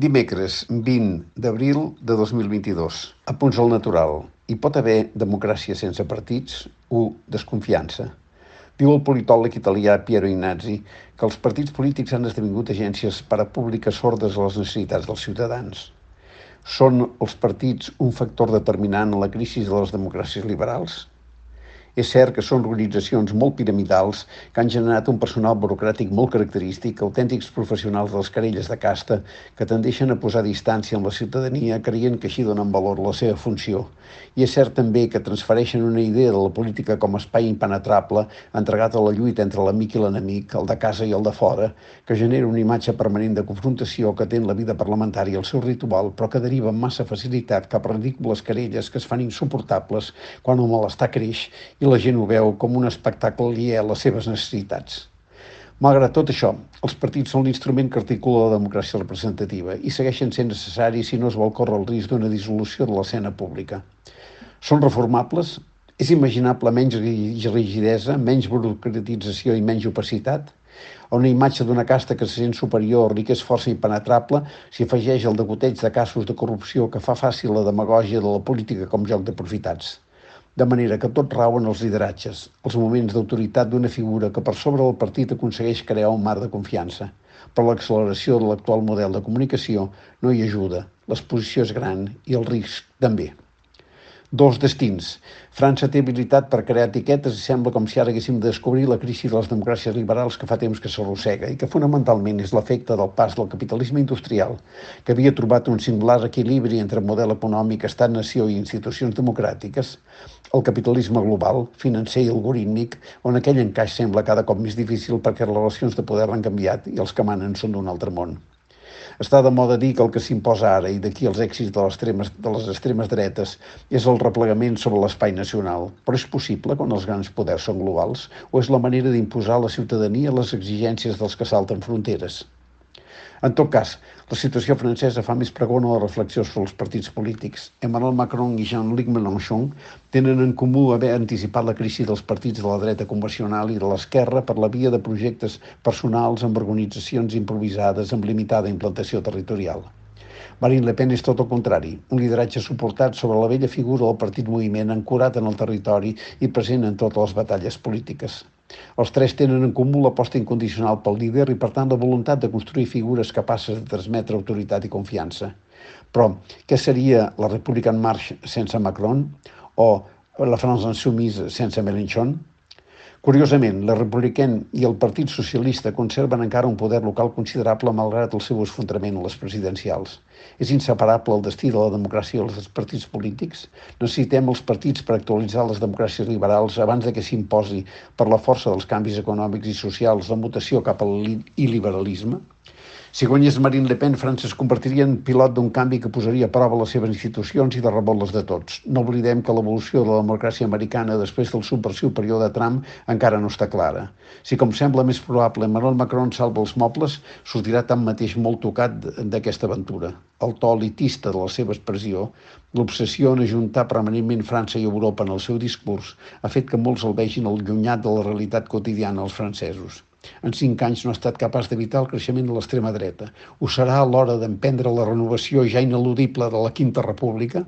Dimecres 20 d'abril de 2022. A punts al natural. Hi pot haver democràcia sense partits? 1. Desconfiança. Diu el politòleg italià Piero Ignazzi que els partits polítics han esdevingut agències parapúbliques sordes a les necessitats dels ciutadans. Són els partits un factor determinant en la crisi de les democràcies liberals? És cert que són organitzacions molt piramidals que han generat un personal burocràtic molt característic, autèntics professionals de les querelles de casta que tendeixen a posar distància amb la ciutadania creient que així donen valor la seva funció. I és cert també que transfereixen una idea de la política com a espai impenetrable entregat a la lluita entre l'amic i l'enemic, el de casa i el de fora, que genera una imatge permanent de confrontació que té la vida parlamentària el seu ritual, però que deriva amb massa facilitat cap a ridícules querelles que es fan insuportables quan el malestar creix i la gent ho veu com un espectacle aliè a les seves necessitats. Malgrat tot això, els partits són l'instrument que articula la democràcia representativa i segueixen sent necessaris si no es vol córrer el risc d'una dissolució de l'escena pública. Són reformables? És imaginable menys rigidesa, menys burocratització i menys opacitat? A una imatge d'una casta que se sent superior i que és força impenetrable s'hi afegeix el degoteig de casos de corrupció que fa fàcil la demagògia de la política com joc d'aprofitats de manera que tot rau en els lideratges, els moments d'autoritat d'una figura que per sobre del partit aconsegueix crear un mar de confiança. Però l'acceleració de l'actual model de comunicació no hi ajuda, l'exposició és gran i el risc també. Dos destins. França té habilitat per crear etiquetes i sembla com si ara haguéssim de descobrir la crisi de les democràcies liberals que fa temps que s'arrossega i que fonamentalment és l'efecte del pas del capitalisme industrial, que havia trobat un singular equilibri entre model econòmic, estat-nació i institucions democràtiques, el capitalisme global, financer i algorítmic, on aquell encaix sembla cada cop més difícil perquè les relacions de poder han canviat i els que manen són d'un altre món. Està de moda dir que el que s'imposa ara i d'aquí els èxits de les, extremes, de les extremes dretes és el replegament sobre l'espai nacional. Però és possible quan els grans poders són globals? O és la manera d'imposar a la ciutadania les exigències dels que salten fronteres? En tot cas, la situació francesa fa més pregona la reflexió sobre els partits polítics. Emmanuel Macron i Jean-Luc Mélenchon tenen en comú haver anticipat la crisi dels partits de la dreta convencional i de l'esquerra per la via de projectes personals amb organitzacions improvisades amb limitada implantació territorial. Marine Le Pen és tot el contrari, un lideratge suportat sobre la vella figura del partit moviment ancorat en el territori i present en totes les batalles polítiques. Els tres tenen en comú l'aposta incondicional pel líder i, per tant, la voluntat de construir figures capaces de transmetre autoritat i confiança. Però què seria la República en Marx sense Macron o la France Insoumise sense Mélenchon? Curiosament, la Republican i el Partit Socialista conserven encara un poder local considerable malgrat el seu esfondrament a les presidencials. És inseparable el destí de la democràcia i els partits polítics? Necessitem els partits per actualitzar les democràcies liberals abans de que s'imposi per la força dels canvis econòmics i socials la mutació cap al il·liberalisme? Si guanyés Marine Le Pen, França es convertiria en pilot d'un canvi que posaria a prova les seves institucions i de rebot les de tots. No oblidem que l'evolució de la democràcia americana després del subversiu període Trump encara no està clara. Si, com sembla més probable, Emmanuel Macron salva els mobles, sortirà tanmateix molt tocat d'aquesta aventura. El to elitista de la seva expressió, l'obsessió en ajuntar permanentment França i Europa en el seu discurs, ha fet que molts el vegin allunyat de la realitat quotidiana als francesos. En cinc anys no ha estat capaç d'evitar el creixement de l'extrema dreta. Ho serà a l'hora d'emprendre la renovació ja ineludible de la Quinta República?